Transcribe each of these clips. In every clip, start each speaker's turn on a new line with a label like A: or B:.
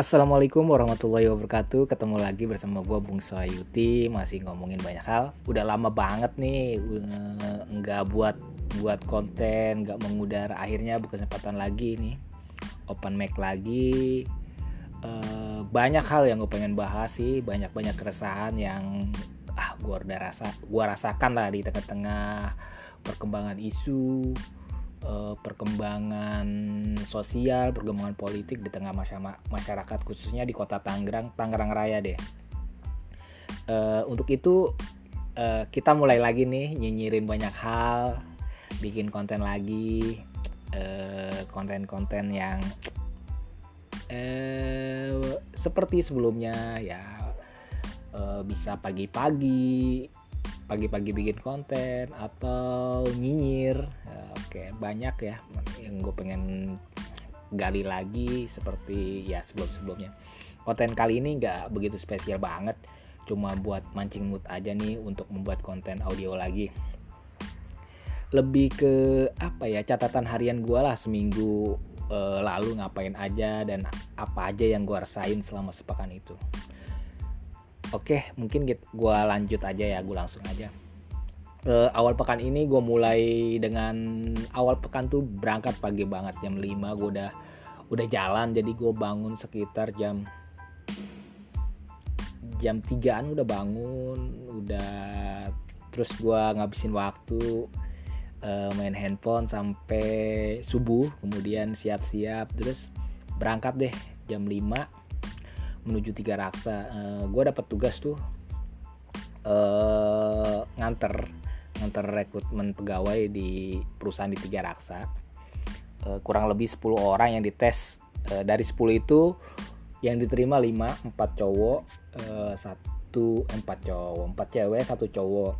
A: Assalamualaikum warahmatullahi wabarakatuh. Ketemu lagi bersama gue Bung Sayuti Masih ngomongin banyak hal. Udah lama banget nih Nggak buat buat konten Nggak mengudara. Akhirnya berkesempatan lagi nih. Open mic lagi. Uh, Banyak hal yang gue pengen bahas sih. Banyak-banyak keresahan yang ah gue udah rasa gue rasakan lah di tengah-tengah perkembangan isu uh, perkembangan sosial, perkembangan politik di tengah masyarakat khususnya di kota Tangerang, Tangerang Raya deh. Uh, untuk itu uh, kita mulai lagi nih nyinyirin banyak hal, bikin konten lagi, konten-konten uh, yang seperti sebelumnya ya bisa pagi-pagi pagi-pagi bikin konten atau nyinyir. Ya, oke banyak ya yang gue pengen gali lagi seperti ya sebelum-sebelumnya. Konten kali ini nggak begitu spesial banget cuma buat mancing mood aja nih untuk membuat konten audio lagi. Lebih ke apa ya catatan harian gue lah seminggu uh, lalu ngapain aja dan apa aja yang gue rasain selama sepekan itu Oke, mungkin gue lanjut aja ya, gue langsung aja. Uh, awal pekan ini gue mulai dengan awal pekan tuh berangkat pagi banget jam 5 gue udah udah jalan jadi gue bangun sekitar jam jam 3an udah bangun udah terus gue ngabisin waktu uh, main handphone sampai subuh kemudian siap-siap terus berangkat deh jam 5 menuju tiga raksa. Uh, eh, gue dapat tugas tuh uh, nganter nganter rekrutmen pegawai di perusahaan di tiga raksa. Uh, kurang lebih 10 orang yang dites. Uh, dari 10 itu yang diterima 5 4 cowok satu empat cowok empat cewek satu cowok.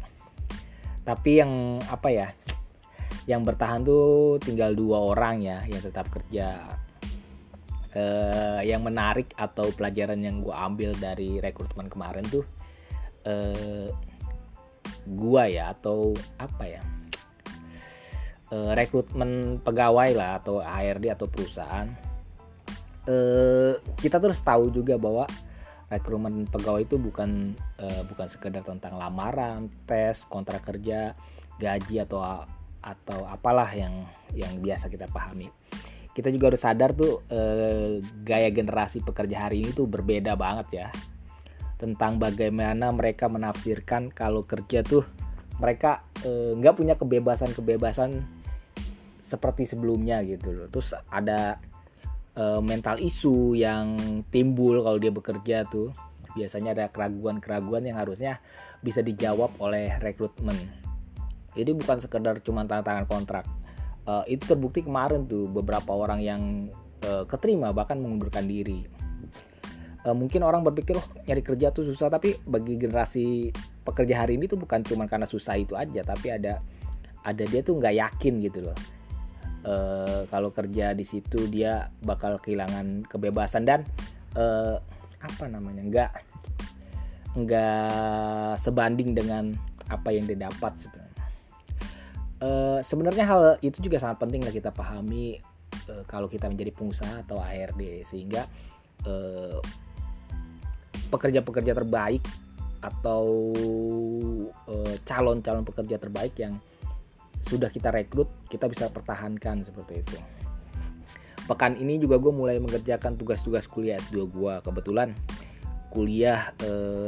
A: Tapi yang apa ya yang bertahan tuh tinggal dua orang ya yang tetap kerja uh, yang menarik atau pelajaran yang gue ambil dari rekrutmen kemarin tuh uh, gua ya atau apa ya? Uh, rekrutmen pegawai lah atau HRD atau perusahaan. Uh, kita terus tahu juga bahwa rekrutmen pegawai itu bukan uh, bukan sekedar tentang lamaran tes kontrak kerja gaji atau atau apalah yang yang biasa kita pahami kita juga harus sadar tuh eh, gaya generasi pekerja hari ini tuh berbeda banget ya. Tentang bagaimana mereka menafsirkan kalau kerja tuh mereka eh, nggak eh, punya kebebasan-kebebasan seperti sebelumnya gitu loh. Terus ada eh, mental isu yang timbul kalau dia bekerja tuh. Biasanya ada keraguan-keraguan yang harusnya bisa dijawab oleh rekrutmen. Jadi bukan sekedar cuma tanda tangan kontrak uh, itu terbukti kemarin tuh beberapa orang yang uh, keterima bahkan mengundurkan diri. Uh, mungkin orang berpikir oh nyari kerja tuh susah. Tapi bagi generasi pekerja hari ini tuh bukan cuma karena susah itu aja tapi ada ada dia tuh nggak yakin gitu loh. Uh, kalau kerja di situ dia bakal kehilangan kebebasan dan uh, apa namanya nggak nggak sebanding dengan apa yang dia dapat sebenarnya Uh, sebenarnya hal itu juga sangat penting lah kita pahami uh, kalau kita menjadi pengusaha atau ARD sehingga pekerja pekerja-pekerja terbaik atau calon-calon pekerja terbaik yang sudah kita rekrut kita bisa pertahankan seperti itu. Pekan ini juga gue mulai mengerjakan tugas-tugas kuliah. S2 gue kebetulan kuliah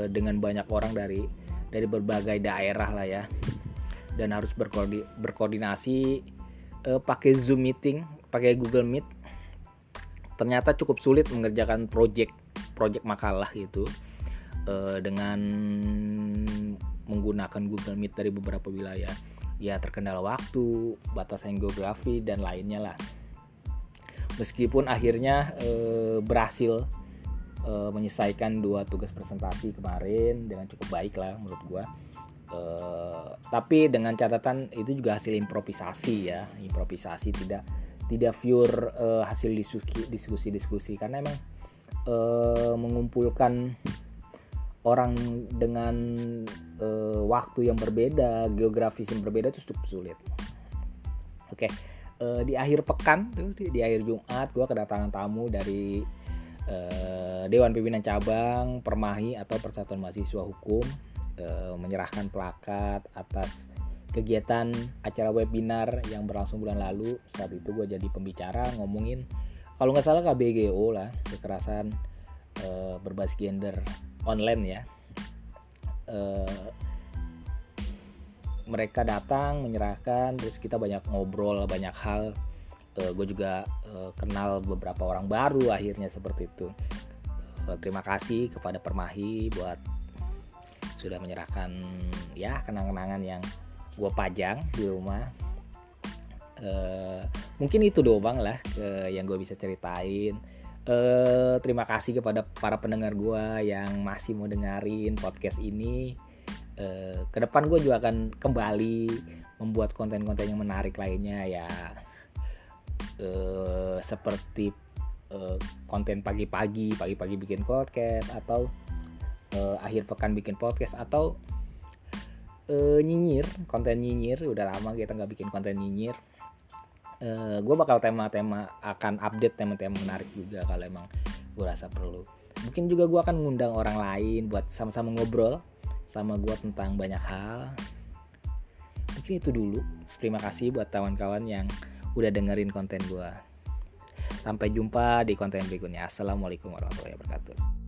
A: dengan banyak orang dari dari berbagai daerah lah ya dan harus berkoordi berkoordinasi uh, pakai Zoom meeting, pakai Google Meet. Ternyata cukup sulit mengerjakan project project makalah itu uh, dengan menggunakan Google Meet dari beberapa wilayah. Ya terkendala waktu, batasan geografi dan lainnya lah. Meskipun akhirnya uh, berhasil menyelesaikan dua tugas presentasi kemarin dengan cukup baik lah menurut gue Eh, tapi dengan catatan itu juga hasil improvisasi ya. Improvisasi tidak tidak pure uh, hasil diskusi diskusi diskusi karena emang uh, mengumpulkan orang dengan uh, waktu yang berbeda geografis yang berbeda itu cukup sulit. Oke okay. di akhir pekan tuh di, di akhir Jumat gue kedatangan tamu dari Dewan Pimpinan Cabang Permahi atau Persatuan Mahasiswa Hukum eh, menyerahkan plakat atas kegiatan acara webinar yang berlangsung bulan lalu. Saat itu gue jadi pembicara ngomongin kalau nggak salah KBGO lah kekerasan e, berbasis gender online ya. E, mereka datang menyerahkan terus kita banyak ngobrol banyak hal. E, gue juga e, kenal beberapa orang baru akhirnya seperti itu. Terima kasih kepada Permahi buat sudah menyerahkan ya kenang-kenangan yang gue pajang di rumah. Uh, mungkin itu doang lah uh, yang gue bisa ceritain. Uh, terima kasih kepada para pendengar gue yang masih mau dengerin podcast ini. Uh, ke depan gue juga akan kembali membuat konten-konten yang menarik lainnya ya. Uh, seperti konten pagi-pagi pagi-pagi bikin podcast atau uh, akhir pekan bikin podcast atau uh, nyinyir konten nyinyir udah lama kita nggak bikin konten nyinyir. Uh, eh, gue bakal tema-tema akan update tema-tema menarik juga kalau emang gue rasa perlu. Mungkin juga gue akan ngundang orang lain buat sama-sama ngobrol sama gue tentang banyak hal. Mungkin itu dulu. Terima kasih buat kawan-kawan yang udah dengerin konten gue sampai jumpa di konten berikutnya. Assalamualaikum warahmatullahi wabarakatuh